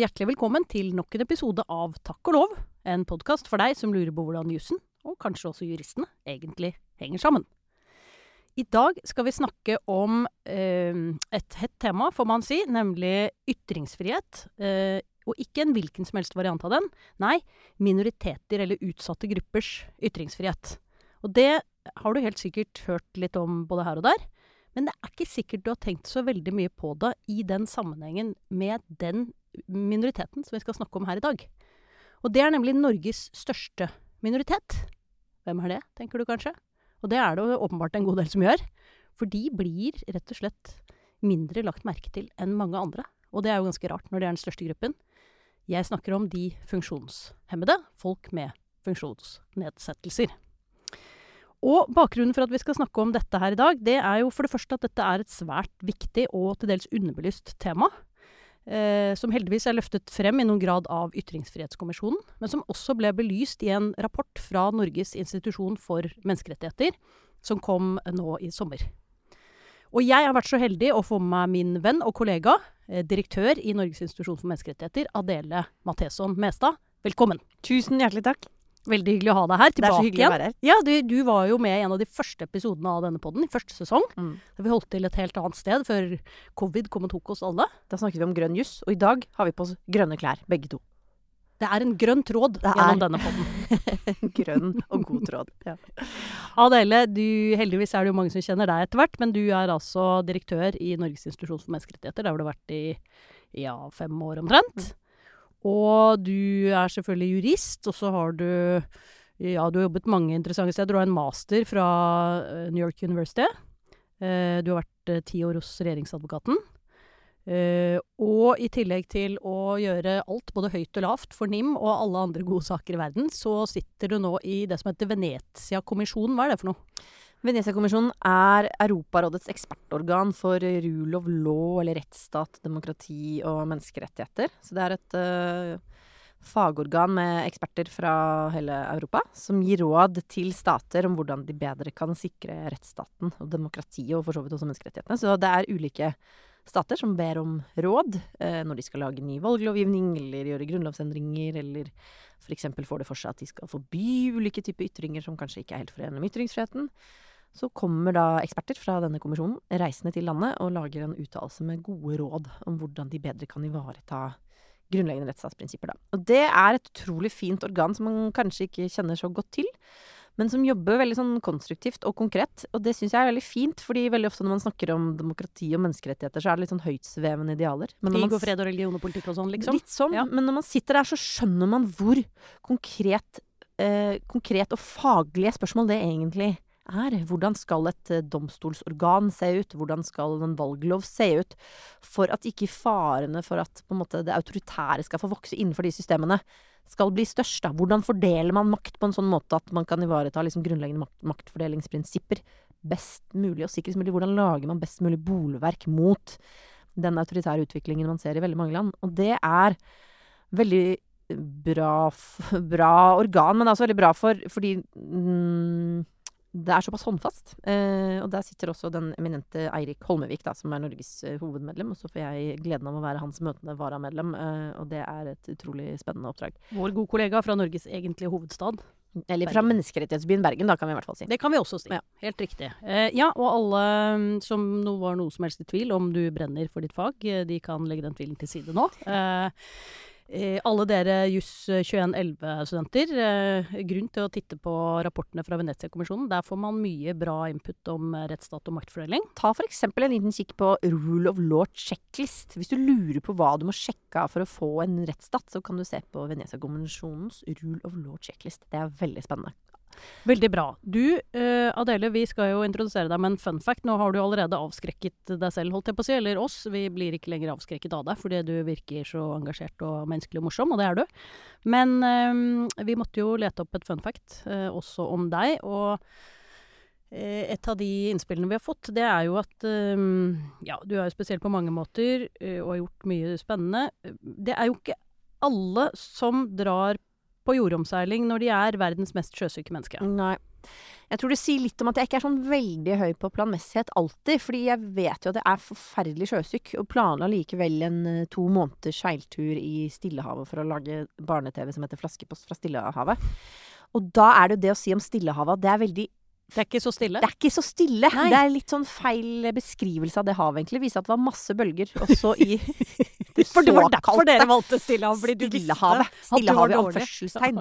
Hjertelig velkommen til nok en episode av Takk og lov, en podkast for deg som lurer på hvordan jussen, og kanskje også juristene, egentlig henger sammen. I dag skal vi snakke om eh, et hett tema, får man si, nemlig ytringsfrihet. Eh, og ikke en hvilken som helst variant av den. Nei, minoriteter eller utsatte gruppers ytringsfrihet. Og det har du helt sikkert hørt litt om både her og der. Men det er ikke sikkert du har tenkt så veldig mye på det i den sammenhengen med den minoriteten som vi skal snakke om her i dag. Og det er nemlig Norges største minoritet. Hvem er det, tenker du kanskje? Og det er det åpenbart en god del som gjør. For de blir rett og slett mindre lagt merke til enn mange andre. Og det er jo ganske rart når det er den største gruppen. Jeg snakker om de funksjonshemmede, folk med funksjonsnedsettelser. Og bakgrunnen for at vi skal snakke om dette her i dag, det er jo for det første at dette er et svært viktig og til dels underbelyst tema. Eh, som heldigvis er løftet frem i noen grad av Ytringsfrihetskommisjonen, men som også ble belyst i en rapport fra Norges institusjon for menneskerettigheter, som kom nå i sommer. Og jeg har vært så heldig å få med meg min venn og kollega, eh, direktør i Norges institusjon for menneskerettigheter, Adele Matheson Mestad. Velkommen. Tusen hjertelig takk. Veldig hyggelig å ha deg her. Tilbake Det er så igjen. å være her. Ja, du, du var jo med i en av de første episodene av denne podden, i første sesong. Mm. Da vi holdt til et helt annet sted før covid kom og tok oss alle. Da snakket vi om grønn juss, og i dag har vi på oss grønne klær, begge to. Det er en grønn tråd Det gjennom denne podden. Grønn og god tråd. Ja. Adele, du, heldigvis er det jo mange som kjenner deg etter hvert, men du er altså direktør i Norges institusjon for menneskerettigheter. Der har du vært i ja, fem år omtrent. Og du er selvfølgelig jurist, og så har du ja, du har jobbet mange interessante steder. Du har en master fra eh, New York University. Eh, Du har vært eh, ti år hos regjeringsadvokaten. Og i tillegg til å gjøre alt, både høyt og lavt, for NIM og alle andre gode saker i verden, så sitter du nå i det som heter Venezia-kommisjonen. Hva er det for noe? Venezia-kommisjonen er Europarådets ekspertorgan for rule of law, eller rettsstat, demokrati og menneskerettigheter. Så det er et uh, fagorgan med eksperter fra hele Europa som gir råd til stater om hvordan de bedre kan sikre rettsstaten og demokratiet, og for så vidt også menneskerettighetene. Så det er ulike stater som ber om råd uh, når de skal lage ny valglovgivning, eller gjøre grunnlovsendringer, eller f.eks. får det for seg at de skal forby ulike typer ytringer som kanskje ikke er helt forenlig med ytringsfriheten. Så kommer da eksperter fra denne kommisjonen reisende til landet og lager en uttalelse med gode råd om hvordan de bedre kan ivareta grunnleggende rettsstatsprinsipper. Da. Og det er et utrolig fint organ som man kanskje ikke kjenner så godt til, men som jobber veldig sånn konstruktivt og konkret. Og det syns jeg er veldig fint, fordi veldig ofte når man snakker om demokrati og menneskerettigheter, så er det litt sånn høytsvevende idealer. Men Krig og fred og religion og politikk og sånn, liksom? Litt sånn. Ja. Men når man sitter der, så skjønner man hvor konkret, eh, konkret og faglige spørsmål det egentlig er. Hvordan skal et eh, domstolsorgan se ut? Hvordan skal en valglov se ut? For at ikke farene for at måte, det autoritære skal få vokse innenfor de systemene, skal bli størst. Da. Hvordan fordeler man makt på en sånn måte at man kan ivareta liksom, grunnleggende makt, maktfordelingsprinsipper best mulig og sikrest mulig? Hvordan lager man best mulig bolverk mot den autoritære utviklingen man ser i veldig mange land? Og det er veldig bra, bra organ, men det er også veldig bra for fordi mm, det er såpass håndfast. Eh, og der sitter også den eminente Eirik Holmevik, da, som er Norges eh, hovedmedlem. Og så får jeg gleden av å være hans møtende varamedlem, eh, og det er et utrolig spennende oppdrag. Vår gode kollega fra Norges egentlige hovedstad. Eller fra menneskerettighetsbyen Bergen, da, kan vi i hvert fall si. Det kan vi også si. Ja. Helt riktig. Eh, ja, og alle mm, som nå var noe som helst i tvil om du brenner for ditt fag, de kan legge den tvilen til side nå. Eh, eh, alle dere juss 2111-studenter, eh, grunn til å titte på rapportene fra Venezia-kommisjonen. Der får man mye bra input om eh, rettsstat og maktfordeling. Ta eksempel en liten kikk på Rule of Law checklist. Hvis du lurer på hva du må sjekke av for å få en rettsstat, så kan du se på Venezia-kommisjonens Rule of Law checklist. Det er veldig spennende. Veldig bra. Du, uh, Adele, vi skal jo introdusere deg med en fun fact. Nå har du allerede avskrekket deg selv, holdt jeg på å si, eller oss. Vi blir ikke lenger avskrekket av deg, fordi du virker så engasjert og menneskelig og morsom, og det er du. Men uh, vi måtte jo lete opp et fun fact uh, også om deg, og et av de innspillene vi har fått, det er jo at ja, du er jo spesiell på mange måter og har gjort mye spennende. Det er jo ikke alle som drar på jordomseiling når de er verdens mest sjøsyke menneske. Nei. Jeg tror det sier litt om at jeg ikke er sånn veldig høy på planmessighet alltid. Fordi jeg vet jo at jeg er forferdelig sjøsyk, og planla likevel en eh, to måneders seiltur i Stillehavet for å lage barne-TV som heter Flaskepost fra Stillehavet. Og da er det jo det å si om Stillehavet at det er veldig Det er ikke så stille. Det er ikke så stille. Nei. Det er litt sånn feil beskrivelse av det havet, egentlig. Viser at det var masse bølger også i det For det var derfor For dere valgte Stillehavet, Stillehavet. Stillehavet i anførselstegn.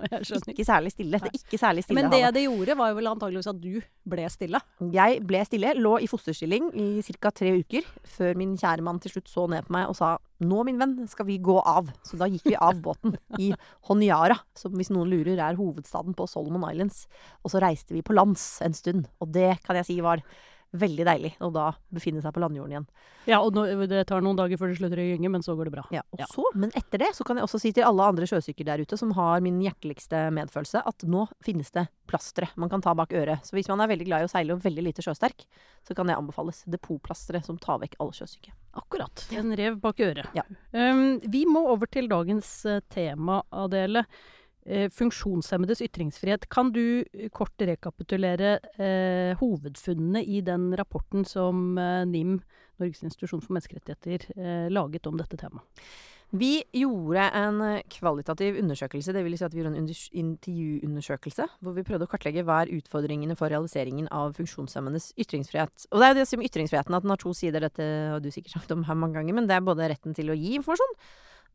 Ikke særlig stille. Det er ikke særlig stille Men det havet. det gjorde, var jo vel antageligvis at du ble stille. Jeg ble stille, lå i fosterstilling i ca. tre uker, før min kjære mann til slutt så ned på meg og sa nå, min venn, skal vi gå av. Så da gikk vi av båten i Honiara, som hvis noen lurer er hovedstaden på Solomon Islands. Og så reiste vi på lands en stund, og det kan jeg si var veldig deilig. å da befinne seg på landjorden igjen. Ja, og nå, det tar noen dager før det slutter å gynge, men så går det bra. Ja, og Ja. så, men etter det så kan jeg også si til alle andre sjøsyker der ute som har min hjerteligste medfølelse, at nå finnes det plastre man kan ta bak øret. Så hvis man er veldig glad i å seile og veldig lite sjøsterk, så kan det anbefales. Depotplastre som tar vekk alle sjøsyke. Akkurat. En rev bak øret. Ja. Um, vi må over til dagens uh, tema, Adele. Eh, funksjonshemmedes ytringsfrihet. Kan du eh, kort rekapitulere eh, hovedfunnene i den rapporten som eh, NIM, Norges institusjon for menneskerettigheter, eh, laget om dette temaet? Vi gjorde en eh, kvalitativ undersøkelse, vil si at vi gjorde en intervjuundersøkelse, hvor vi prøvde å kartlegge hva er utfordringene for realiseringen av funksjonshemmedes ytringsfrihet. Og det er jo det som ytringsfriheten, at den har to sider, dette har du sikkert sagt om her mange ganger, men det er både retten til å gi informasjon,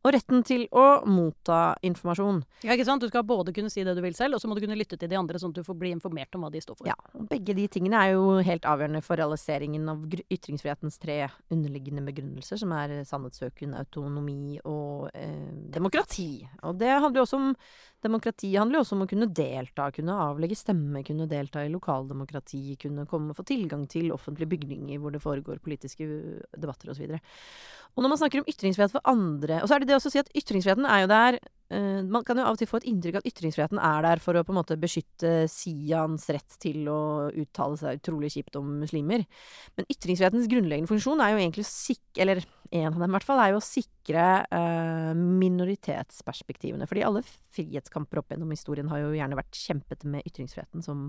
og retten til å motta informasjon. Ja, ikke sant? Du skal både kunne si det du vil selv, og så må du kunne lytte til de andre, sånn at du får bli informert om hva de står for. Ja, og begge de tingene er jo helt avgjørende for realiseringen av ytringsfrihetens tre underliggende begrunnelser, som er sannhetssøken, autonomi og eh, demokrati. Og det handler jo også om Demokrati handler jo også om å kunne delta, kunne avlegge stemme, kunne delta i lokaldemokrati, kunne komme og få tilgang til offentlige bygninger hvor det foregår politiske debatter osv. Og når man snakker om ytringsfrihet for andre Og så er det det også å si at ytringsfriheten er jo der uh, Man kan jo av og til få et inntrykk av at ytringsfriheten er der for å på en måte beskytte Sians rett til å uttale seg utrolig kjipt om muslimer. Men ytringsfrihetens grunnleggende funksjon er jo egentlig å sikre Eller en av dem i hvert fall, er jo å sikre uh, minoritetsperspektivene. Fordi alle frihetskamper opp gjennom historien har jo gjerne vært kjempet med ytringsfriheten som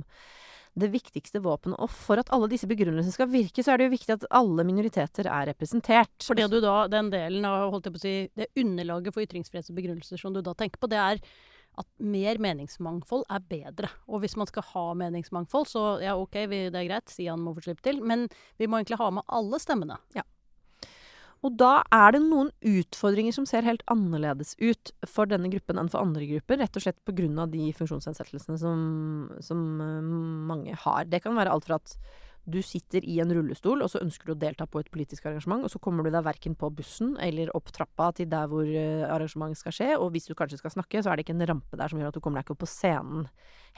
det viktigste våpenet. Og for at alle disse begrunnelsene skal virke, så er det jo viktig at alle minoriteter er representert. For det du da, den delen av holdt jeg på å si, det underlaget for ytringsfrihet og begrunnelser som du da tenker på, det er at mer meningsmangfold er bedre. Og hvis man skal ha meningsmangfold, så ja, OK, vi, det er greit, Sian må få slippe til, men vi må egentlig ha med alle stemmene. Og da er det noen utfordringer som ser helt annerledes ut for denne gruppen enn for andre grupper, rett og slett pga. de funksjonsnedsettelsene som, som eh, mange har. Det kan være alt fra at du sitter i en rullestol, og så ønsker du å delta på et politisk arrangement, og så kommer du deg verken på bussen eller opp trappa til der hvor eh, arrangementet skal skje, og hvis du kanskje skal snakke, så er det ikke en rampe der som gjør at du kommer deg ikke opp på scenen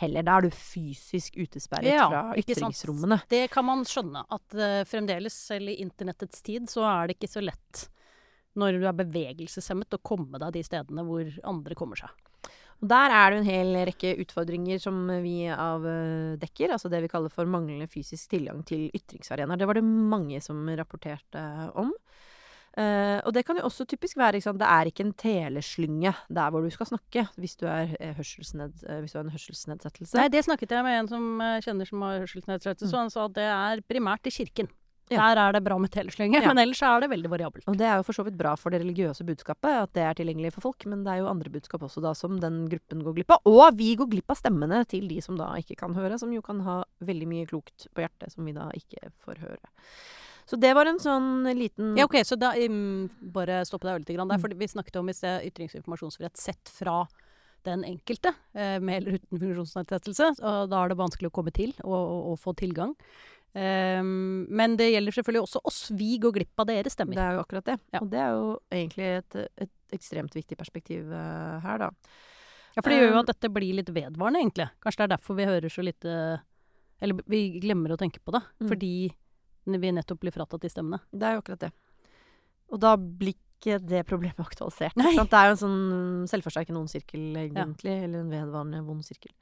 heller. Da er du fysisk utesperret Ja, fra ytringsrommene. Det kan man skjønne, at uh, fremdeles, selv i internettets tid, så er det ikke så lett når du er bevegelseshemmet, å komme deg de stedene hvor andre kommer seg. Og Der er det en hel rekke utfordringer som vi avdekker. Altså det vi kaller for manglende fysisk tilgang til ytringsarenaer. Det var det mange som rapporterte om. Uh, og det kan jo også typisk være sant? Det er ikke en teleslynge der hvor du skal snakke hvis du, er, eh, hørselsned, eh, hvis du har en hørselsnedsettelse. Nei, det snakket jeg med en som eh, kjenner som har hørselsnedsettelse, og han sa at det er primært i kirken. Ja. Der er det bra med teleslynge, Ja. men ellers er det veldig variabelt. Og det er jo for så vidt bra for det religiøse budskapet, at det er tilgjengelig for folk, men det er jo andre budskap også da som den gruppen går glipp av. Og vi går glipp av stemmene til de som da ikke kan høre, som jo kan ha veldig mye klokt på hjertet som vi da ikke får høre. Så det var en sånn liten Ja, ok, så da um, bare stoppe deg litt grann der, Mm. for vi snakket om i sted ytrings- og informasjonsfrihet sett fra den enkelte, eh, med eller uten funksjonsnedsettelse. Og da er det vanskelig å komme til og, og, og få tilgang. Ehm, men det gjelder selvfølgelig også oss. Vi går glipp av deres Det stemmer. er jo akkurat det. Ja. Og det er jo egentlig et, et ekstremt viktig perspektiv uh, her, da. Ja, for det gjør jo Um, at dette blir litt vedvarende, egentlig. Kanskje det er derfor vi hører så lite Eller vi glemmer å tenke på det. Mm. Fordi vi nettopp blir fratatt de stemmene. Det er jo akkurat det. Og da blir ikke det problemet aktualisert. Det er jo en sånn selvforsterkende ond sirkel, egentlig. Eller en vedvarende vond sirkel.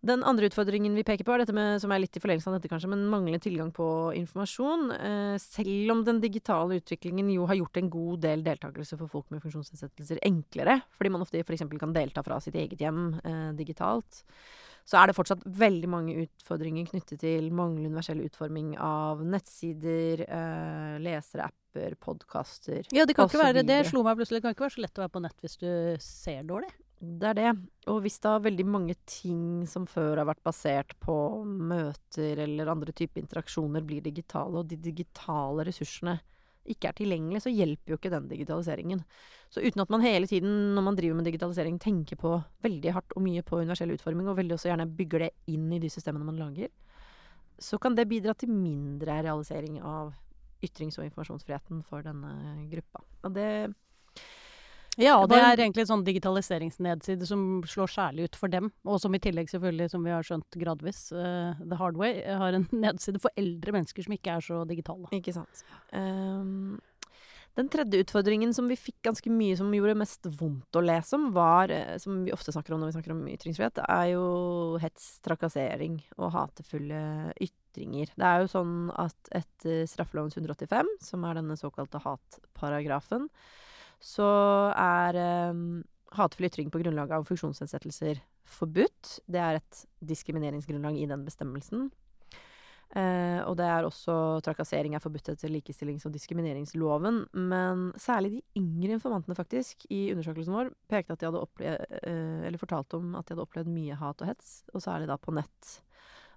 Den andre utfordringen vi peker på, er dette med, som er litt i forlengelse av dette, kanskje, men manglende tilgang på informasjon. Eh, selv om den digitale utviklingen jo har gjort en god del deltakelse for folk med funksjonsnedsettelser enklere, fordi man ofte f.eks. kan delta fra sitt eget hjem eh, digitalt, så er det fortsatt veldig mange utfordringer knyttet til manglende universell utforming av nettsider, eh, lesere, apper, podkaster. Ja, det kan ikke være Det slo meg plutselig. Det kan ikke være så lett å være på nett hvis du ser dårlig. Det er det. Og hvis da veldig mange ting som før har vært basert på møter eller andre typer interaksjoner, blir digitale, og de digitale ressursene ikke er tilgjengelige, så hjelper jo ikke den digitaliseringen. Så uten at man hele tiden når man driver med digitalisering, tenker på veldig hardt og mye på universell utforming, og veldig også gjerne bygger det inn i de systemene man lager, så kan det bidra til mindre realisering av ytrings- og informasjonsfriheten for denne gruppa. Og det Ja, og det er egentlig en sånn digitaliseringsnedside som slår særlig ut for dem. Og som i tillegg, selvfølgelig, som vi har skjønt gradvis, uh, The Hard Way, har en nedside for eldre mennesker som ikke er så digitale. Ikke sant. Um, den tredje utfordringen som vi fikk ganske mye som gjorde mest vondt å lese om, var, eh, som vi ofte snakker om når vi snakker om ytringsfrihet, er jo hets, trakassering og hatefulle ytringer. Det er jo sånn at etter straffelovens 185, som er denne såkalte hatparagrafen, så er um, hatefull ytring på grunnlag av funksjonsnedsettelser forbudt. Det er et diskrimineringsgrunnlag i den bestemmelsen. Eh, og det er også trakassering er forbudt etter likestillings- og diskrimineringsloven. Men særlig de yngre informantene faktisk i undersøkelsen vår pekte at de hadde opplevd, eh, eller fortalte om at de hadde opplevd mye hat og hets, og særlig da på nett.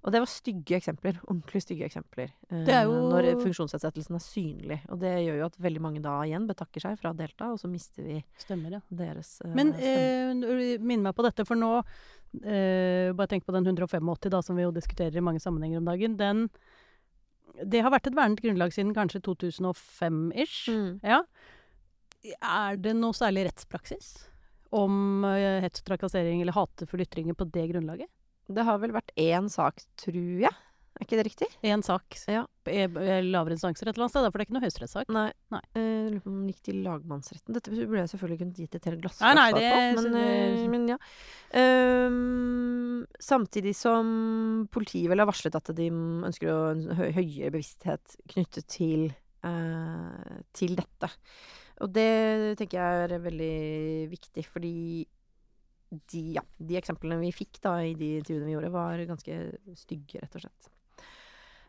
Og det var stygge eksempler. Ordentlig stygge eksempler. eh, jo- Når funksjonsnedsettelsen er synlig. Og det gjør jo at veldig mange da igjen betakker seg fra å delta, og så mister vi Stemmer, ja. deres uh, Men eh, du meg på dette, for nå eh, Bare tenk på den 185, da, som vi jo diskuterer i mange sammenhenger om dagen. Den Det har vært et vernet grunnlag siden kanskje 2005-ish. Mm. Ja. Er det noe særlig rettspraksis om uh, hets, trakassering eller hatefulle ytringer på det grunnlaget? Det har vel vært én sak, tror jeg. Er ikke det riktig? Én sak Ja. i i lavere instanser et eller annet sted, for det er ikke noe høyesterettssak. Nei. Nei. Eh, den gikk til lagmannsretten. Dette burde jeg selvfølgelig kunnet gitt et helt nei, svar det- på. Men, det- eh, men ja. Um, samtidig som politiet vel har varslet at de ønsker å en høyere bevissthet knyttet til, eh, til dette. Og det tenker jeg er veldig viktig, fordi de, ja, de eksemplene vi fikk da i de intervjuene vi gjorde, var ganske stygge, rett og slett.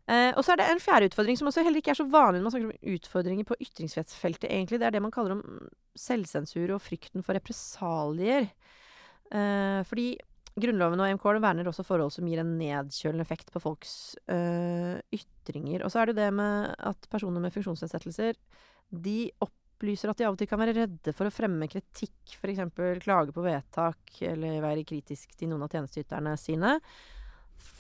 Eh, og så er det en fjerde utfordring, som også heller ikke er så vanlig når man snakker om utfordringer på ytringsfrihetsfeltet, egentlig. Det er det man kaller om selvsensur og frykten for represalier. Eh, fordi Grunnloven og EMK verner også forhold som gir en nedkjølende effekt på folks øh, ytringer. Og så er det det med at personer med funksjonsnedsettelser, de opplyser at de av og til kan være redde for å fremme kritikk, f.eks. klage på vedtak, eller være kritisk til noen av tjenesteyterne sine.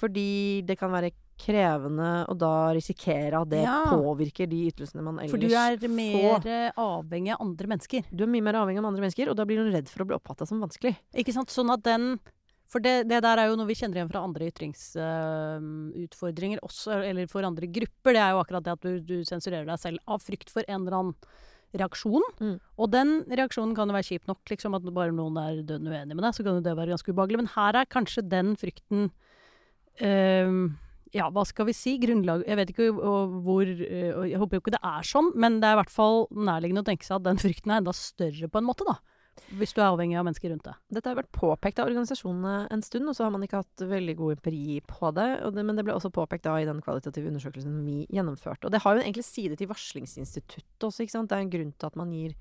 Fordi det kan være krevende å da risikere at det Ja. påvirker de ytelsene man ellers får. For du er mer får. avhengig av andre mennesker. Du er mye mer avhengig av andre mennesker, og da blir du redd for å bli oppfatta som vanskelig. Ikke sant? Sånn at den For det, det der er jo noe vi kjenner igjen fra andre ytringsutfordringer også, eller for andre grupper. Det er jo akkurat det at du, du sensurerer deg selv av frykt for en eller annen reaksjon. Mm. Og den reaksjonen kan jo være kjip nok, liksom at bare noen er dønn uenig med deg, så kan jo det være ganske ubehagelig. Men her er kanskje den frykten ehm, ja, hva skal vi si? Grunnlag Jeg vet ikke hvor øh, og Jeg håper jo ikke det er sånn, men det er i hvert fall nærliggende å tenke seg at den frykten er enda større på en måte, da. Hvis du er avhengig av mennesker rundt deg. Dette har vært påpekt av organisasjonene en stund, og så har man ikke hatt veldig god empiri på det. Det men det ble også påpekt da i den kvalitative undersøkelsen vi gjennomførte. Og det har jo egentlig side til varslingsinstituttet også, ikke sant. Det er en grunn til at man gir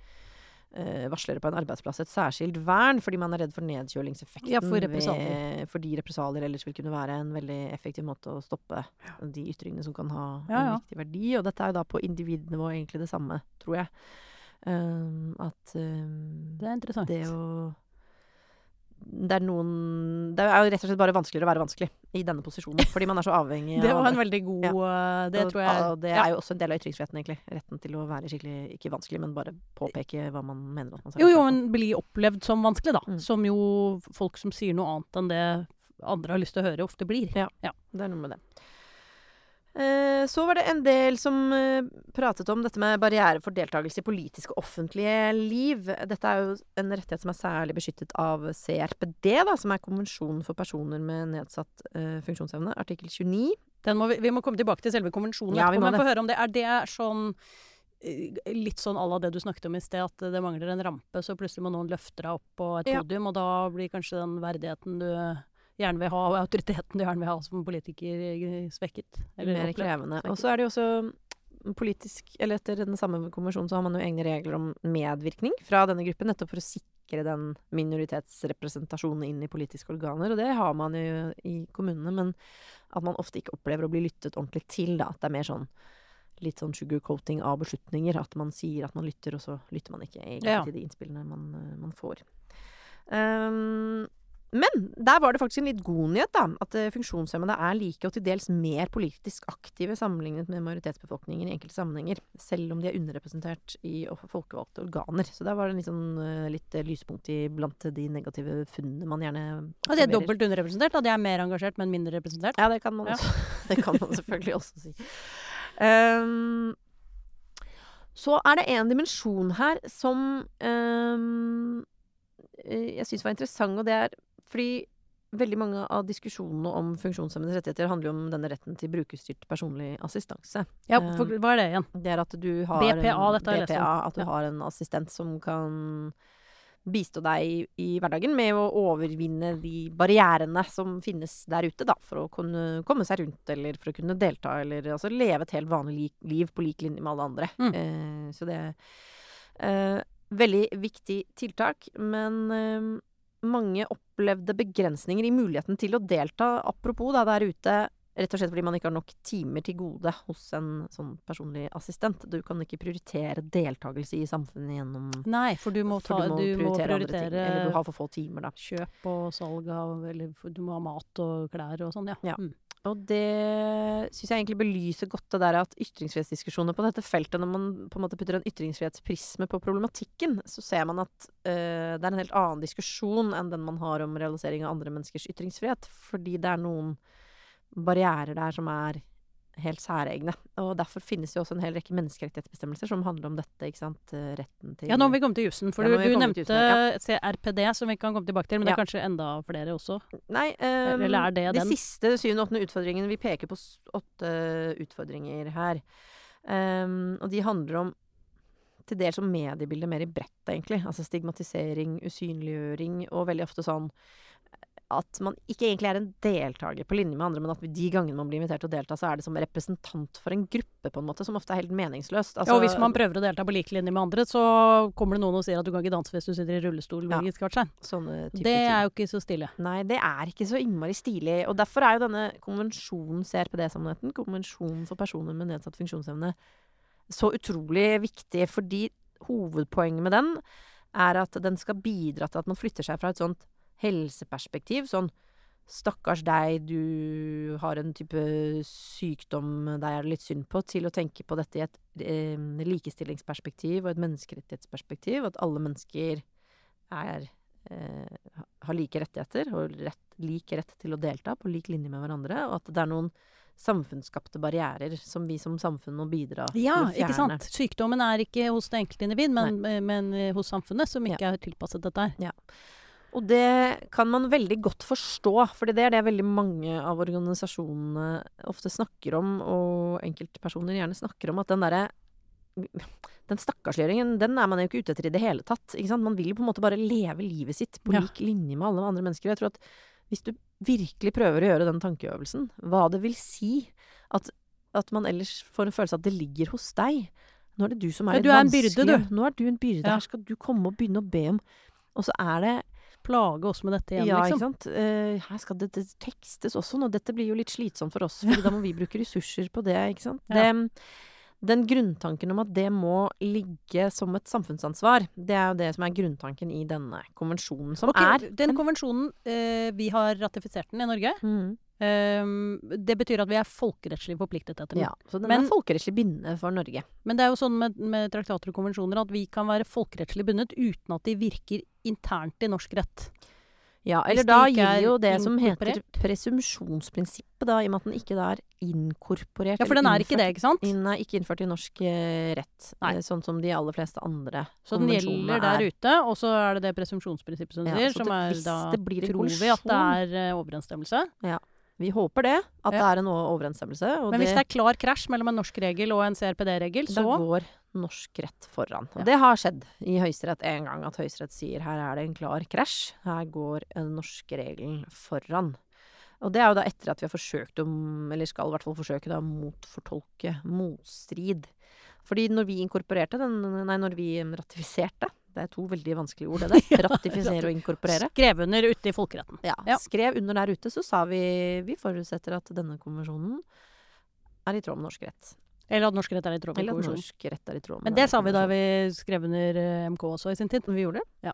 eh, varslere på en arbeidsplass et særskilt vern, fordi man er redd for nedkjølingseffekten. Ja, for represalier. ved- fordi represalier ellers vil kunne være en veldig effektiv måte å stoppe de ytringene som kan ha Ja, ja. en viktig verdi. Og dette er jo da på individnivå egentlig det samme, tror jeg. Um, at um, Det er interessant. det å Det er noen Det er jo rett og slett bare vanskeligere å være vanskelig i denne posisjonen. Fordi man er så avhengig Det var en veldig god ja. Det Og- tror jeg og det ja. er jo også en del av ytringsfriheten, egentlig. Retten til å være skikkelig ikke vanskelig, men bare påpeke hva man mener at man skal Jo, jo, men bli opplevd som vanskelig, da. Mm. Som jo folk som sier noe annet enn det andre har lyst til å høre, ofte blir. Det er noe med det. Eh, så var det en del som eh, pratet om dette med barriere for deltakelse i politiske og offentlige liv. Dette er jo en rettighet som er særlig beskyttet av CRPD, da, som er konvensjonen for personer med nedsatt eh, funksjonsevne, artikkel 29. Den må vi, vi må komme tilbake til selve konvensjonen Ja, etterpå, men få høre om det. Er det sånn Litt sånn à la det du snakket om i sted, at det mangler en rampe, så plutselig må noen løfte deg opp på et Ja. podium, og da blir kanskje den verdigheten du gjerne vil ha, og autoriteten du gjerne vil ha som politiker svekket. eller Mer opplevd krevende. Og så er det jo også politisk Eller etter den samme konvensjonen så har man jo egne regler om medvirkning fra denne gruppen, nettopp for å sikre den minoritetsrepresentasjonen inn i politiske organer. Og det har man jo i kommunene, men at man ofte ikke opplever å bli lyttet ordentlig til, da. At det er mer sånn litt sånn sugarcoating av beslutninger. At man sier at man lytter, og så lytter man ikke egentlig Ja. til de innspillene man, eh, man får. Um, men der var det faktisk en litt god nyhet, da. At eh, funksjonshemmede er like og til dels mer politisk aktive sammenlignet med majoritetsbefolkningen i enkelte sammenhenger. Selv om de er underrepresentert i folkevalgte organer. Så der var det en litt, sånn, eh, litt eh, lyspunkt i blant de negative funnene man gjerne At de er dobbelt underrepresentert, Da de er mer engasjert, men mindre representert. Ja, det kan man, Ja. også, det kan man selvfølgelig også si. Um, så er det en dimensjon her som eh, jeg syns var interessant, og det er fordi veldig mange av diskusjonene om funksjonshemmedes rettigheter handler jo om denne retten til brukerstyrt personlig assistanse. Ja, Eh, for, hva er det igjen? Det er at du har BPA, en, dette har jeg lest om. At du Ja. har en assistent som kan bistå deg i, i hverdagen med å overvinne de barrierene som finnes der ute, da, for å kunne komme seg rundt, eller for å kunne delta, eller altså leve et helt vanlig liv på lik linje med alle andre. Mm. Eh, så det er eh, veldig viktig tiltak, men eh, mange opplevde begrensninger i muligheten til å delta, apropos da, der ute, rett og slett fordi man ikke har nok timer til gode hos en sånn personlig assistent. Du kan ikke prioritere deltakelse i samfunnet gjennom Nei, for du må, ta, for du må prioritere andre ting. Eller du har for få timer, da. kjøp og salg av Eller du må ha mat og klær og sånn, ja. Ja. Mm. Og det syns jeg egentlig belyser godt det der at ytringsfrihetsdiskusjoner på dette feltet, når man på en måte putter en ytringsfrihetsprisme på problematikken, så ser man at eh, det er en helt annen diskusjon enn den man har om realisering av andre menneskers ytringsfrihet. Fordi det er noen barrierer der som er helt særegne. Og derfor finnes det jo også en hel rekke menneskerettighetsbestemmelser som handler om dette, ikke sant. Eh, Retten til Ja, nå må vi komme til jussen. For Ja, du, du nevnte jussen, CRPD, som vi kan komme tilbake til. Men det Ja. er kanskje enda flere også. Nei, Um, Eller er det de den? siste syvende og åttende utfordringene Vi peker på åtte utfordringer her. Um, og de handler om til dels om mediebildet mer i bredt, egentlig. Altså stigmatisering, usynliggjøring, og veldig ofte sånn at man ikke egentlig er en deltaker på linje med andre, men at de gangene man blir invitert til å delta, så er det som representant for en gruppe, på en måte, som ofte er helt meningsløst. Altså, ja, og hvis man prøver å delta på lik linje med andre, så kommer det noen og sier at du kan ikke danse hvis du sitter i rullestol. Ja. Det er jo ikke så stilig. Nei, det er ikke så innmari stilig. Og derfor er jo denne konvensjonen, CRPD-sannheten, Konvensjonen for personer med nedsatt funksjonsevne, så utrolig viktig. Fordi hovedpoenget med den er at den skal bidra til at man flytter seg fra et sånt helseperspektiv. Sånn Stakkars deg, du har en type sykdom deg er det litt synd på, til å tenke på dette i et eh, likestillingsperspektiv og et menneskerettighetsperspektiv. At alle mennesker er eh, har like rettigheter og rett, lik rett til å delta på lik linje med hverandre, og at det er noen samfunnsskapte barrierer som vi som samfunn må bidra Ja, til å fjerne. ikke sant. Sykdommen er ikke hos det enkelte individ, men, men hos samfunnet, som Ja. ikke er tilpasset dette her. Og det kan man veldig godt forstå, fordi det er det veldig mange av organisasjonene ofte snakker om, og enkeltpersoner gjerne snakker om, at den derre den stakkarsliggjøringen, den er man jo ikke ute etter i det hele tatt. Man vil jo på en måte bare leve livet sitt på Ja. lik linje med alle andre mennesker. Jeg tror at hvis du virkelig prøver å gjøre den tankeøvelsen, hva det vil si at, at man ellers får en følelse av at det ligger hos deg. Nå er det du som er Ja, litt du en byrde, vanskelig. du. Nå er du en byrde. Ja. Her skal du komme og begynne å be om Og så er det Plage oss med dette igjen, ja, ikke liksom. sant. Uh, her skal det, det tekstes også nå. Dette blir jo litt slitsomt for oss, for da må vi bruke ressurser på det, ikke sant. Ja. Det, den grunntanken om at det må ligge som et samfunnsansvar, det er jo det som er grunntanken i denne konvensjonen, som okay, er den konvensjonen, eh, vi har ratifisert den i Norge. Mhm. Ehm, det betyr at vi er folkerettslig forpliktet etter den. Ja, så den Men- er folkerettslig bindende for Norge. Men det er jo sånn med, med traktater og konvensjoner at vi kan være folkerettslig bundet uten at de virker internt i norsk rett. Ja, eller da gir jo det som heter presumsjonsprinsippet, da, i og med at den ikke da er inkorporert. Ja, for den er ikke det, ikke sant? Den er ikke innført i norsk eh, rett, Nei. eh, sånn som de aller fleste andre Så den gjelder der er. ute, og så er det det presumsjonsprinsippet som du Ja, sier, som det- er da det blir tror vi at det er overensstemmelse. overensstemmelse. Vi håper det, at Ja. det er en overensstemmelse. Men hvis det, er klar krasj mellom en norsk regel og en CRPD-regel, da så går norsk rett foran. Og Ja. det har skjedd i Høyesterett en gang, at Høyesterett sier her er det en klar krasj. Her går den norske regelen foran. Og det er jo da etter at vi har forsøkt å, eller skal i hvert fall forsøke da, motfortolke motstrid. Fordi når vi inkorporerte den, nei, når vi ratifiserte Det er to veldig vanskelige ord, det der. Ratifisere og inkorporere. Skrev under ute i folkeretten. Ja, Ja. Skrev under der ute, så sa vi vi forutsetter at denne konvensjonen er i tråd med norsk rett. Eller at norsk rett er i tråd med Eller at konvensjonen. norsk rett er i tråd med Men det sa vi da vi skrev under eh, MK også i sin tid. Vi gjorde det. Ja.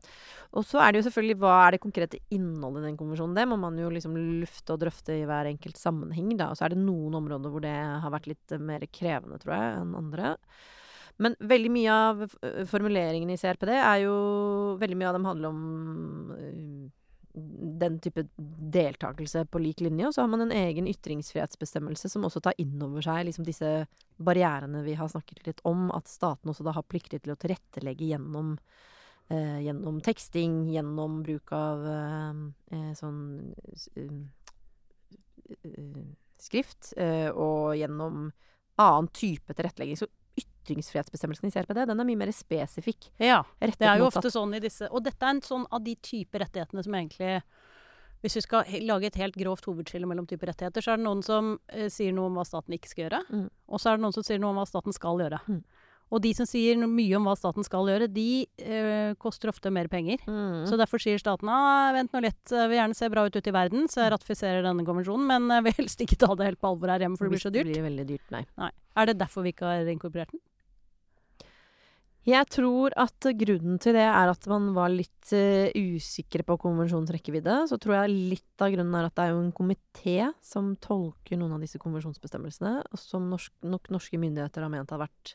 Og så er det jo selvfølgelig hva er det konkrete innholdet i den konvensjonen. Det må man jo liksom lufte og drøfte i hver enkelt sammenheng, da. Og så er det noen områder hvor det har vært litt mer krevende, tror jeg, enn andre. Men veldig mye av eh, formuleringene i CRPD er jo Veldig mye av dem handler om eh, den type deltakelse på lik linje. Og så har man en egen ytringsfrihetsbestemmelse som også tar inn over seg liksom disse barrierene vi har snakket litt om. At staten også da har plikter til å tilrettelegge gjennom eh, gjennom teksting, gjennom bruk av eh, eh, sånn eh, skrift, og gjennom annen type tilrettelegging. Så ytringsfrihetsbestemmelsen i CRPD den er mye mer spesifikk. Ja. Det er jo ofte sånn i disse Og dette er en sånn av de typer rettighetene som egentlig Hvis vi skal lage et helt grovt hovedskille mellom typer rettigheter, så er det noen som eh, sier noe om hva staten ikke skal gjøre, Mm. og så er det noen som sier noe om hva staten skal gjøre. Mm. Og de som sier mye om hva staten skal gjøre, de eh, koster ofte mer penger. Mm. Så derfor sier staten ah, vent nå litt, jeg vil gjerne se bra ut ute i verden, så jeg ratifiserer denne konvensjonen, men jeg vil helst ikke ta det helt på alvor her hjemme, for det blir så dyrt. Det blir veldig dyrt, nei. Nei. Er det derfor vi ikke har inkorporert den? Jeg tror at grunnen til det er at man var litt uh, usikre på konvensjonens rekkevidde. Så tror jeg litt av grunnen er at det er jo en komité som tolker noen av disse konvensjonsbestemmelsene, og som norsk, nok norske myndigheter har ment har vært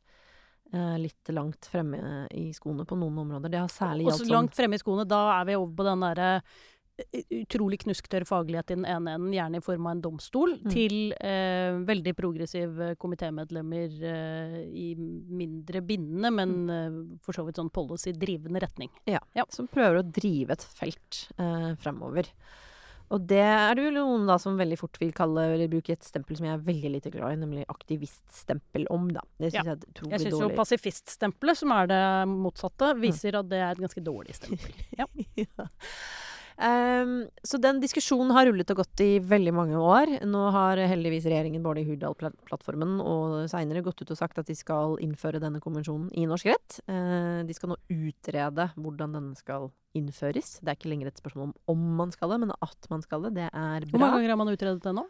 uh, litt langt fremme i skoene på noen områder. Det har særlig Og gjaldt så sånn langt fremme i skoene, da er vi over på den derre eh, utrolig knusktørr faglighet i den ene enden, gjerne i form av en domstol, Mm. til eh, veldig progressive komitémedlemmer eh, i mindre bindende, men eh, for så vidt sånn policy-drivende retning. Ja, som prøver å drive et felt eh, fremover. Og det er det jo noen da som veldig fort vil kalle eller bruke et stempel som jeg er veldig lite glad i, nemlig aktiviststempel om, da. Det syns Ja. jeg er utrolig Jeg syns jo dårlig. pasifiststempelet, som er det motsatte, viser at det er et ganske dårlig stempel. Ja. ja. Ehm, så den diskusjonen har rullet og gått i veldig mange år. Nå har heldigvis regjeringen både i Hurdal-plattformen og seinere gått ut og sagt at de skal innføre denne konvensjonen i norsk rett. Uh, de skal nå utrede hvordan denne skal innføres. Det er ikke lenger et spørsmål om om man skal det, men at man skal det. Det er Hvor mange ganger har man utredet det nå?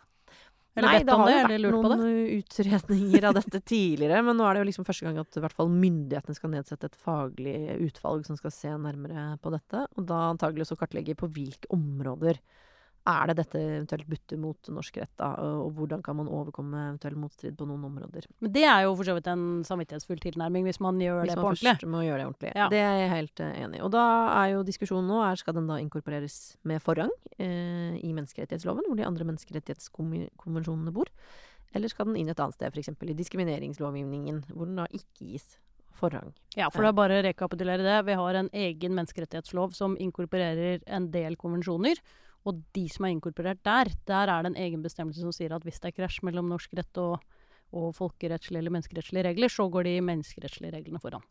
Eller Nei, bedt det om har det, jo eller vært lurt på det? noen utredninger av dette tidligere, men nå er det jo liksom første gang at i hvert fall myndighetene skal nedsette et faglig utvalg som skal se nærmere på dette, og da antagelig også kartlegge på hvilke områder er det dette eventuelt butter mot norsk rett, da, og hvordan kan man overkomme eventuell motstrid på noen områder. Men det er jo for så vidt en samvittighetsfull tilnærming, hvis man gjør Hvis det man på ordentlig. Hvis man først må gjøre det ordentlig. Ja. Det er jeg helt eh, enig i. Og da er jo diskusjonen nå er skal den da inkorporeres med forrang eh, i menneskerettighetsloven, hvor de andre menneskerettighetskonvensjonene bor, eller skal den inn et annet sted, f.eks. i diskrimineringslovgivningen, hvor den da ikke gis forrang. Ja, for da bare rekapitulere det. Vi har en egen menneskerettighetslov som inkorporerer en del konvensjoner. Og de som er inkorporert der, der er det en egen bestemmelse som sier at hvis det er krasj mellom norsk rett og, og folkerettslige eller menneskerettslige regler, så går de menneskerettslige reglene foran.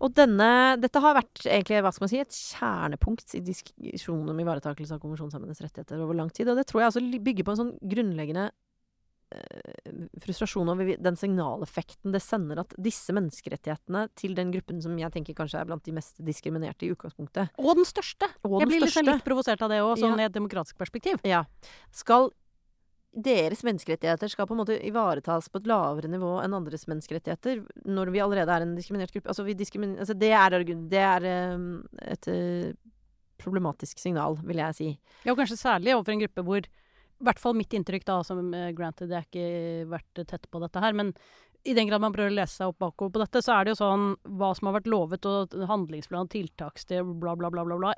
Og denne, dette har vært egentlig, hva skal man si, et kjernepunkt i diskusjonen om ivaretakelse av konvensjonshemmedes rettigheter over lang tid. Og det tror jeg også bygger på en sånn grunnleggende frustrasjon over den signaleffekten det sender at disse menneskerettighetene til den gruppen som jeg tenker kanskje er blant de mest diskriminerte i utgangspunktet, Og den største! og Jeg den blir liksom litt provosert av det òg, sånn Ja. i et demokratisk perspektiv. ja, skal deres menneskerettigheter skal på en måte ivaretas på et lavere nivå enn andres menneskerettigheter, når vi allerede er en diskriminert gruppe. Altså, vi altså det er, det er eh, et eh, problematisk signal, vil jeg si. Ja, og kanskje særlig overfor en gruppe hvor I hvert fall mitt inntrykk, da, som eh, granted, jeg har ikke vært tett på dette her, men i den grad man prøver å lese seg opp bakover på dette, så er det jo sånn hva som har vært lovet, og handlingsplan, tiltakssted, bla, bla, bla, bla, bla.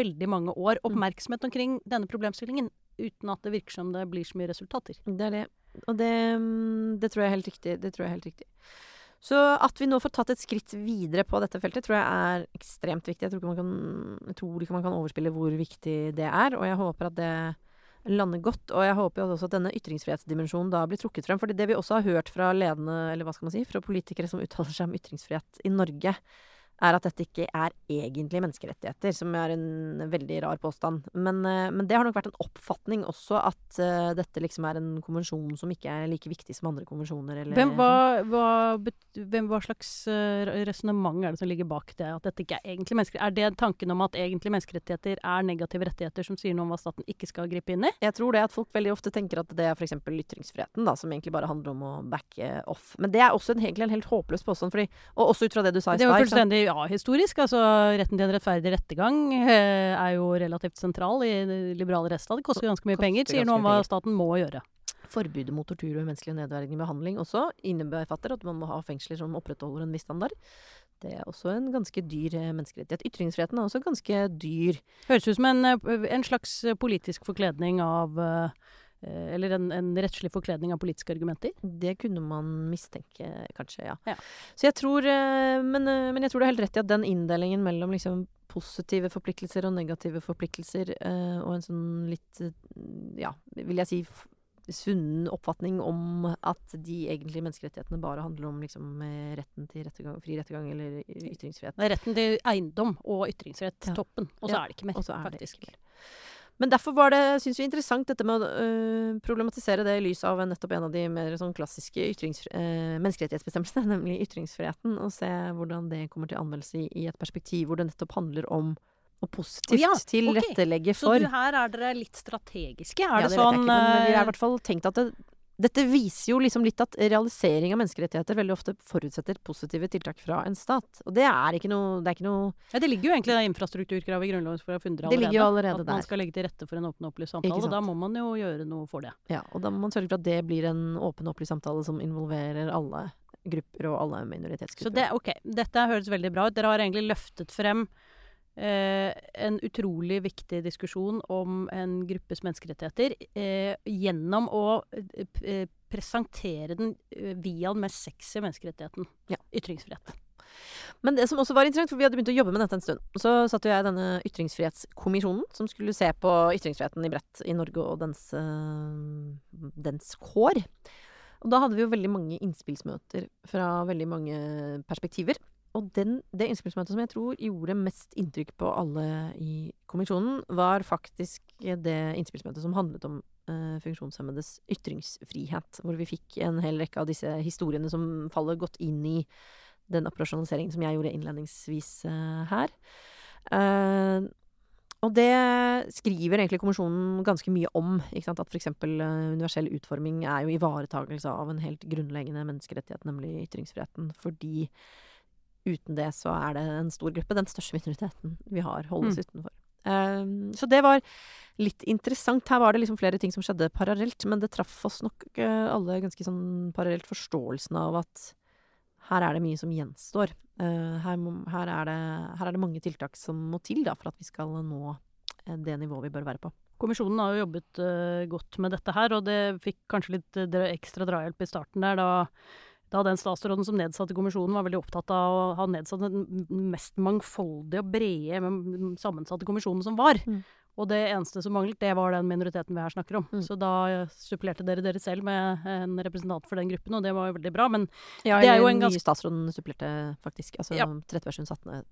Veldig mange år. Mm. Oppmerksomhet omkring denne problemstillingen, uten at det virker som det blir så mye resultater. Det er det. Og det, mm, det tror jeg er helt riktig. Det tror jeg er helt riktig. Så at vi nå får tatt et skritt videre på dette feltet, tror jeg er ekstremt viktig. Jeg tror ikke man kan, ikke man kan overspille hvor viktig det er, og jeg håper at det lande godt. Og jeg håper jo også at denne ytringsfrihetsdimensjonen da blir trukket frem. fordi det vi også har hørt fra ledende, eller hva skal man si, fra politikere som uttaler seg om ytringsfrihet i Norge, er at dette ikke er egentlig menneskerettigheter, som er en veldig rar påstand. Men, eh, men det har nok vært en oppfatning også at uh, dette liksom er en konvensjon som ikke er like viktig som andre konvensjoner. Eller, hvem, hva, hva, hvem, hva, slags uh, resonnement er det som ligger bak det, at dette ikke er egentlig menneskerettigheter? Er det tanken om at egentlig menneskerettigheter er negative rettigheter som sier noe om hva staten ikke skal gripe inn i? Jeg tror det at folk veldig ofte tenker at det er f.eks. ytringsfriheten, da, som egentlig bare handler om å backe off. Men det er også en, egentlig en helt håpløs påstand, fordi, og også ut fra det du sa i stad ja, historisk. Altså, retten til en rettferdig rettergang eh, er jo relativt sentral i liberale rettsstat. Det koster ganske mye koster penger. Sier noe om hva staten må gjøre. Forbudet mot tortur og umenneskelig nedverdigende behandling også innebefatter at man må ha fengsler som opprettholder en viss standard. Det er også en ganske dyr eh, menneskerettighet. Ytringsfriheten er også ganske dyr. Høres ut som en, eh, en slags politisk forkledning av uh, eller en, en, rettslig forkledning av politiske argumenter? Det kunne man mistenke, kanskje, ja. ja. Så jeg tror eh, men, eh, men, jeg tror du har helt rett i at den inndelingen mellom liksom positive forpliktelser og negative forpliktelser, og en sånn litt, ja, vil jeg si sunn oppfatning om at de egentlige menneskerettighetene bare handler om liksom, retten til rettegang, fri rettergang eller ytringsfrihet. Retten til eiendom og ytringsrett, ja. toppen. Og så ja. er det ikke mer, faktisk. Det ikke mer. Men derfor var det, syns vi, interessant dette med å øh, problematisere det i lys av nettopp en av de mer sånn klassiske øh, menneskerettighetsbestemmelsene, nemlig ytringsfriheten, og se hvordan det kommer til anvendelse i, et perspektiv hvor det nettopp handler om og positivt ja, tilrettelegge okay. for. Så du, her er dere litt strategiske? Er ja, det, det sånn vet jeg ikke, men vi har i øh, hvert fall tenkt at det, dette viser jo liksom litt at realisering av menneskerettigheter veldig ofte forutsetter positive tiltak fra en stat. Og det er ikke noe Det, ikke noe ja, det ligger jo egentlig det infrastrukturkravet i Grunnloven for allerede. Det ligger jo allerede at der. man skal legge til rette for en åpen og opplyst samtale. Og da må man jo gjøre noe for det. Ja, og da må man sørge for at det blir en åpen og opplyst samtale som involverer alle grupper og alle minoritetsgrupper. Så det, ok, dette høres veldig bra ut. Dere har egentlig løftet frem Eh, en utrolig viktig diskusjon om en gruppes menneskerettigheter eh, gjennom å eh, presentere den eh, via den mest sexy menneskerettigheten. Ja. Ytringsfrihet. Men det som også var interessant, for vi hadde begynt å jobbe med dette en stund, så satte jeg denne ytringsfrihetskommisjonen som skulle se på ytringsfriheten i bredt i Norge og dens, dens kår. Og da hadde vi jo veldig mange innspillsmøter fra veldig mange perspektiver. Og den, det innspillsmøtet som jeg tror gjorde mest inntrykk på alle i kommisjonen, var faktisk det innspillsmøtet som handlet om uh, funksjonshemmedes ytringsfrihet. Hvor vi fikk en hel rekke av disse historiene som faller godt inn i den operasjonaliseringen som jeg gjorde innledningsvis uh, her. Uh, og det skriver egentlig kommisjonen ganske mye om. Ikke sant? At f.eks. Universell utforming er jo ivaretagelse av en helt grunnleggende menneskerettighet, nemlig ytringsfriheten. Fordi uten det så er det en stor gruppe. Den største minoriteten vi har, holdes mm. utenfor. Um, så det var litt interessant. Her var det liksom flere ting som skjedde parallelt, men det traff oss nok uh, alle ganske sånn parallelt forståelsen av at her er det mye som gjenstår. Uh, her, her, er det, her, er det, mange tiltak som må til da, for at vi skal nå uh, det nivået vi bør være på. Kommisjonen har jo jobbet godt med dette her, og det fikk kanskje litt ekstra drahjelp i starten der da da den statsråden som nedsatte kommisjonen, var veldig opptatt av å ha nedsatt den mest mangfoldige og brede sammensatte kommisjonen som var. Mm. Og det eneste som manglet, det var den minoriteten vi her snakker om. Mm. Så da supplerte dere dere selv med en representant for den gruppen, og det var jo veldig bra. Men ja, det er jo en ganske nye statsråden supplerte faktisk. Altså ja. Trettebergstuen satte,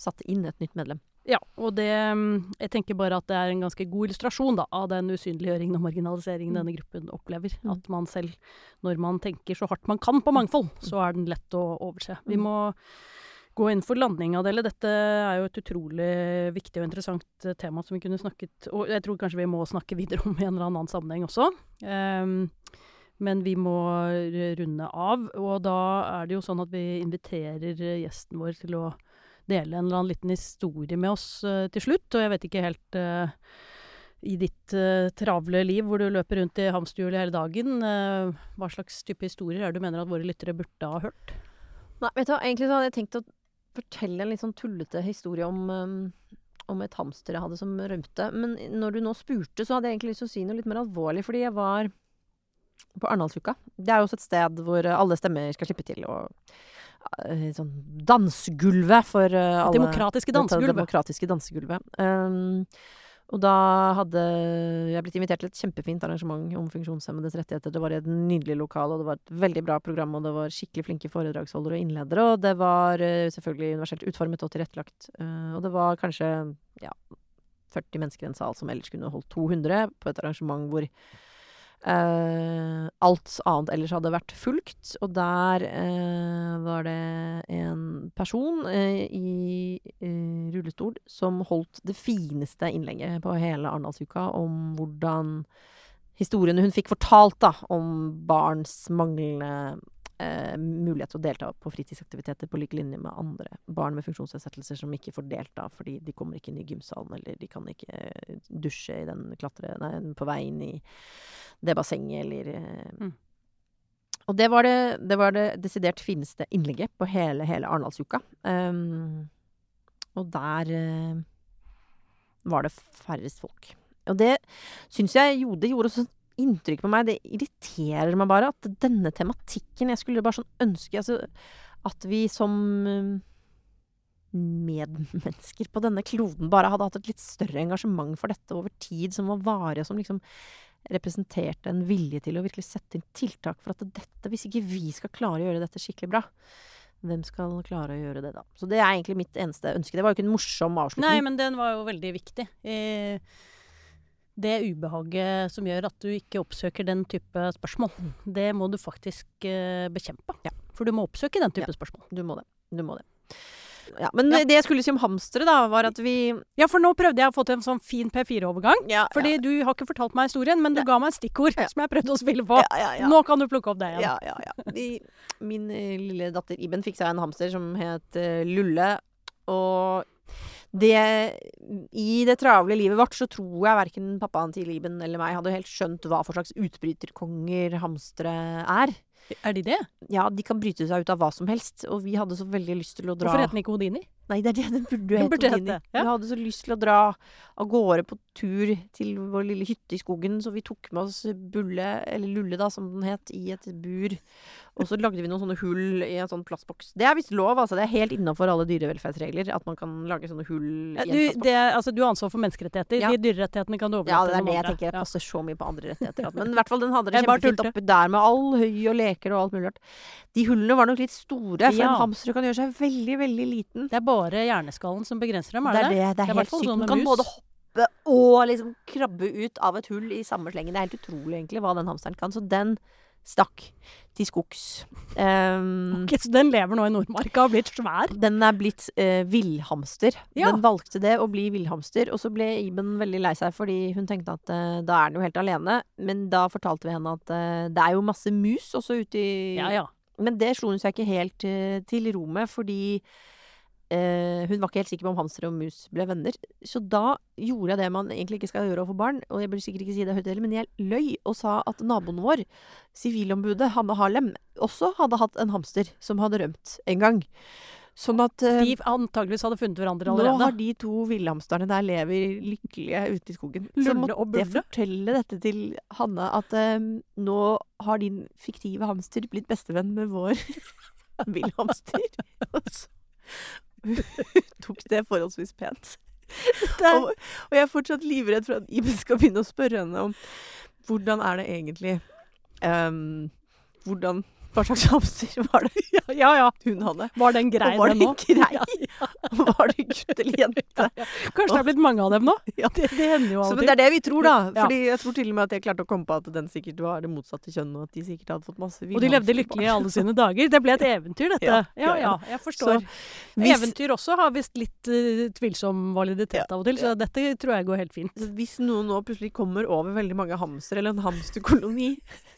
satte inn et nytt medlem. Ja, og det Jeg tenker bare at det er en ganske god illustrasjon da, av den usynliggjøringen og marginaliseringen mm. denne gruppen opplever. Mm. At man selv, når man tenker så hardt man kan på mangfold, så er den lett å overse. Vi mm. må gå inn for landing av det. Eller Dette er jo et utrolig viktig og interessant eh, tema som vi kunne snakket Og jeg tror kanskje vi må snakke videre om i en eller annen sammenheng også. Um, men vi må runde av. Og da er det jo sånn at vi inviterer gjesten vår til å dele en eller annen liten historie med oss uh, til slutt. Og jeg vet ikke helt uh, i ditt uh, travle liv hvor du løper rundt i hamsterhjulet hele dagen, hva slags type historier er det du mener at våre lyttere burde ha hørt? Nei, vet du egentlig så hadde jeg tenkt å fortelle en litt sånn tullete historie om, um, om et hamster jeg hadde som rømte. Men når du nå spurte, så hadde jeg egentlig lyst til å si noe litt mer alvorlig. Fordi jeg var på Arendalsuka. Det er jo også et sted hvor alle stemmer skal slippe til. og uh, sånn dansegulvet for uh, alle Demokratiske dansegulvet. Demokratiske dansegulvet. Um, Og da hadde jeg blitt invitert til et kjempefint arrangement om funksjonshemmedes rettigheter. Det var i et nydelig lokal, og det var et veldig bra program, og det var skikkelig flinke foredragsholdere og innledere, og det var eh, selvfølgelig universelt utformet og tilrettelagt. Eh, og det var kanskje ja, 40 mennesker i en sal som ellers kunne holdt 200, på et arrangement hvor Uh, alt annet ellers hadde vært fulgt, og der uh, var det en person uh, i rullestol som holdt det fineste innlegget på hele Arendalsuka om hvordan historiene hun fikk fortalt da, om barns manglende mulighet til å delta på fritidsaktiviteter på lik linje med andre barn med funksjonsnedsettelser som ikke får delta fordi de kommer ikke inn i gymsalen, eller de kan ikke dusje i den klatre... Nei, på vei inn i det bassenget, eller eh, mm. Og det var det, det var det, desidert fineste innlegget på hele, hele Arendalsuka. Um, og der uh, var det færrest folk. Og det syns jeg jo, det gjorde sånn inntrykk på meg. Det irriterer meg bare at denne tematikken Jeg skulle bare sånn ønske altså, at vi som uh, medmennesker på denne kloden bare hadde hatt et litt større engasjement for dette over tid, som var varig, og som liksom representerte en vilje til å virkelig sette inn tiltak for at dette, hvis ikke vi skal klare å gjøre dette skikkelig bra, hvem skal klare å gjøre det da? Så det er egentlig mitt eneste ønske. Det var jo ikke en morsom avslutning. Nei, men den var jo veldig viktig. det ubehaget som gjør at du ikke oppsøker den type spørsmål, mm. det må du faktisk eh, bekjempe. Ja. For du må oppsøke den type ja, spørsmål. Du må det. Du må det. Ja, men ja. det jeg skulle si om hamstere, da, var at vi Ja, for nå prøvde jeg å få til en sånn fin P4-overgang. Ja, fordi du har ikke fortalt meg historien, men du ga meg en stikkord som jeg prøvde å spille på. Nå kan du plukke opp det igjen. Ja, ja, ja. De, min uh, lille datter Iben fikk seg en hamster som het uh, Lulle. Og det I det travle livet vårt så tror jeg verken pappaen til Iben eller meg hadde helt skjønt hva for slags utbryterkonger hamstere er. Er de det? Ja, de kan bryte seg ut av hva som helst. Og vi hadde så veldig lyst til å dra Hvorfor heter den ikke Houdini? Nei, det er det den burde jo hete Ja. Vi hadde så lyst til å dra av gårde på tur til vår lille hytte i skogen, så vi tok med oss Bulle, eller Lulle da, som den het, i et bur. Og så lagde vi noen sånne hull i en sånn plastboks. Det er visst lov, altså. Det er helt innafor alle dyrevelferdsregler at man kan lage sånne hull i en plastboks. Det, altså, du har ansvar for menneskerettigheter. Ja. De dyrerettighetene kan du overlate til Ja, det er det jeg tenker. Jeg passer så mye på andre rettigheter. Men i hvert fall den hadde det kjempefint oppi der med all høy og leker og alt mulig rart. De hullene var nok litt store, for ja. en hamster kan gjøre seg veldig, veldig liten. Det er bare hjerneskallen som begrenser dem, er det det? Er det, det er, helt sykt. Sånn kan både hoppe og liksom krabbe ut av et hull i samme slengen. Det er helt utrolig egentlig hva den hamsteren kan. Så den stakk til skogs. Um, okay, så den lever nå i Nordmarka og har blitt svær? Den er blitt uh, villhamster. Ja. Den valgte det å bli villhamster. Og så ble Iben veldig lei seg fordi hun tenkte at uh, da er den jo helt alene. Men da fortalte vi henne at uh, det er jo masse mus også ute i ja, ja. Men det slo hun seg ikke helt til ro med, fordi Uh, hun var ikke helt sikker på om hamster og mus ble venner. Så da gjorde jeg det man egentlig ikke skal gjøre overfor barn. Og jeg burde sikkert ikke si det høyt heller, men jeg løy og sa at naboen vår, sivilombudet Hanne Harlem, også hadde hatt en hamster som hadde rømt en gang. Sånn at eh, De antageligvis hadde funnet hverandre allerede. Nå har de to villhamsterne der lever lykkelige ute i skogen. Lulle så måtte jeg fortelle dette til Hanne, at eh, nå har din fiktive hamster blitt bestevenn med vår villhamster. tok det forholdsvis pent. og, og, jeg er fortsatt livredd for at Iben skal begynne å spørre henne om hvordan er det egentlig um, Hvordan hva slags hamster var det ja, ja, ja. hun hadde? Var den grei, var den nå? Grei? Ja, ja. var det gutt eller jente? Ja, Kanskje det er blitt mange av dem nå? Det, det, hender jo alltid. men det er det vi tror, da. Fordi jeg tror til og med at jeg klarte å komme på at den sikkert var det motsatte kjønn, og at de sikkert hadde fått masse Og de levde lykkelig i alle sine dager. Det ble et eventyr, dette. Ja, ja, jeg forstår. Så, hvis, Eventyr også har visst litt uh, tvilsom validitet av og til, så dette tror jeg går helt fint. Hvis noen nå plutselig kommer over veldig mange hamstere, eller en hamsterkoloni,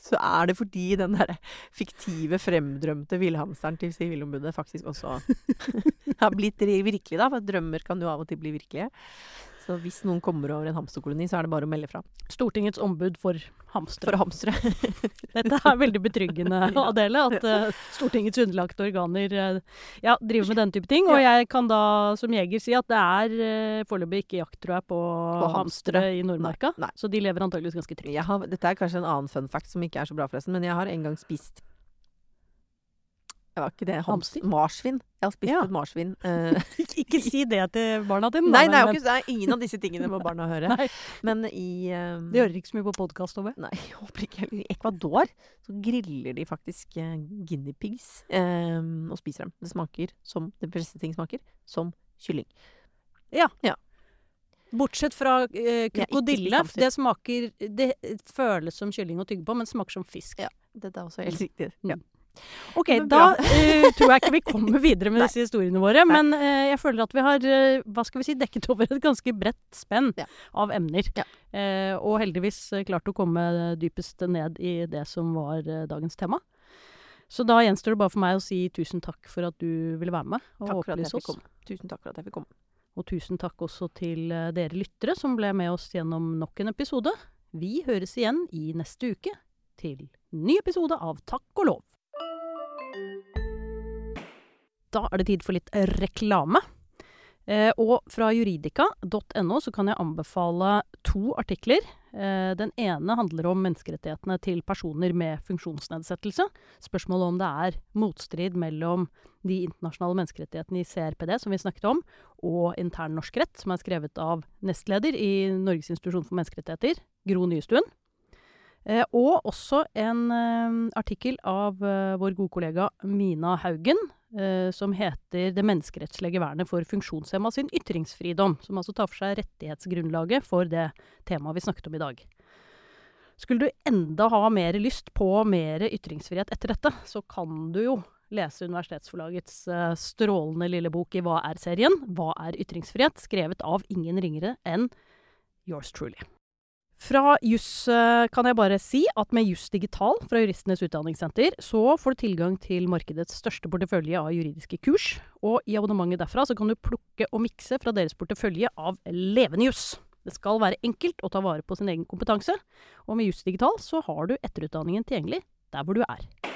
så er det fordi den derre fiktive fremdriften fremdrømte villhamsteren til Sivilombudet faktisk også har blitt virkelig, da. For drømmer kan jo av og til bli virkelige. Så hvis noen kommer over en hamsterkoloni, så er det bare å melde fra. Stortingets ombud for hamstere. For hamstere. Dette er veldig betryggende, Adele, at uh, Stortingets underlagte organer uh, ja, driver med denne type ting. Og jeg kan da som jeger si at det er uh, foreløpig ikke jakt, tror jeg, på, på hamstere i Nordmarka. Nei, nei. Så de lever antageligvis ganske trygt. dette er kanskje en annen fun fact som ikke er så bra, forresten, men jeg har en gang spist Det var ikke det. Hams, marsvin. Jeg har spist Ja. et marsvin. Uh, Ikke si det til barna dine. nei, jo men- det er ingen av disse tingene må barna høre. Nei, Men i eh, Det hører ikke så mye på podkast, Tove. Nei, jeg håper ikke. I Ecuador så griller de faktisk uh, guinea pigs eh, og spiser dem. Det smaker som det beste ting smaker som kylling. Ja. ja. Bortsett fra eh, krokodille. Det smaker Det føles som kylling å tygge på, men smaker som fisk. Ja. det er også helt riktig. Mm. Ja. Ok, da eh, tror jeg ikke vi kommer videre med disse historiene våre. Nei. Men uh, jeg føler at vi har uh, hva skal vi si, dekket over et ganske bredt spenn Ja. av emner. Ja. Og heldigvis klart å komme dypest ned i det som var dagens tema. Så da gjenstår det bare for meg å si tusen takk for at du ville være med og opplyse oss. Tusen takk for at jeg fikk komme. Og tusen takk også til dere lyttere som ble med oss gjennom nok en episode. Vi høres igjen i neste uke til ny episode av Takk og lov. Da er det tid for litt reklame. Eh, og fra juridika.no så kan jeg anbefale to artikler. Eh, den ene handler om menneskerettighetene til personer med funksjonsnedsettelse. Spørsmålet om det er motstrid mellom de internasjonale menneskerettighetene i CRPD, som vi snakket om, og intern norsk rett, som er skrevet av nestleder i Norges institusjon for menneskerettigheter, Gro Nystuen. Eh, og også en eh, artikkel av eh, vår gode kollega Mina Haugen, som heter 'Det menneskerettslige vernet for funksjonshemma sin ytringsfridom', som altså tar for seg rettighetsgrunnlaget for det temaet vi snakket om i dag. Skulle du enda ha mer lyst på mer ytringsfrihet etter dette, så kan du jo lese Universitetsforlagets strålende lille bok i Hva er-serien? Hva er ytringsfrihet? Skrevet av ingen ringere enn yours truly. Fra juss eh, kan jeg bare si at med Juss Digital fra Juristenes Utdanningssenter, så får du tilgang til markedets største portefølje av juridiske kurs. Og i abonnementet derfra så kan du plukke og mikse fra deres portefølje av levende juss. Det skal være enkelt å ta vare på sin egen kompetanse, og med Juss Digital så har du etterutdanningen tilgjengelig der hvor du er.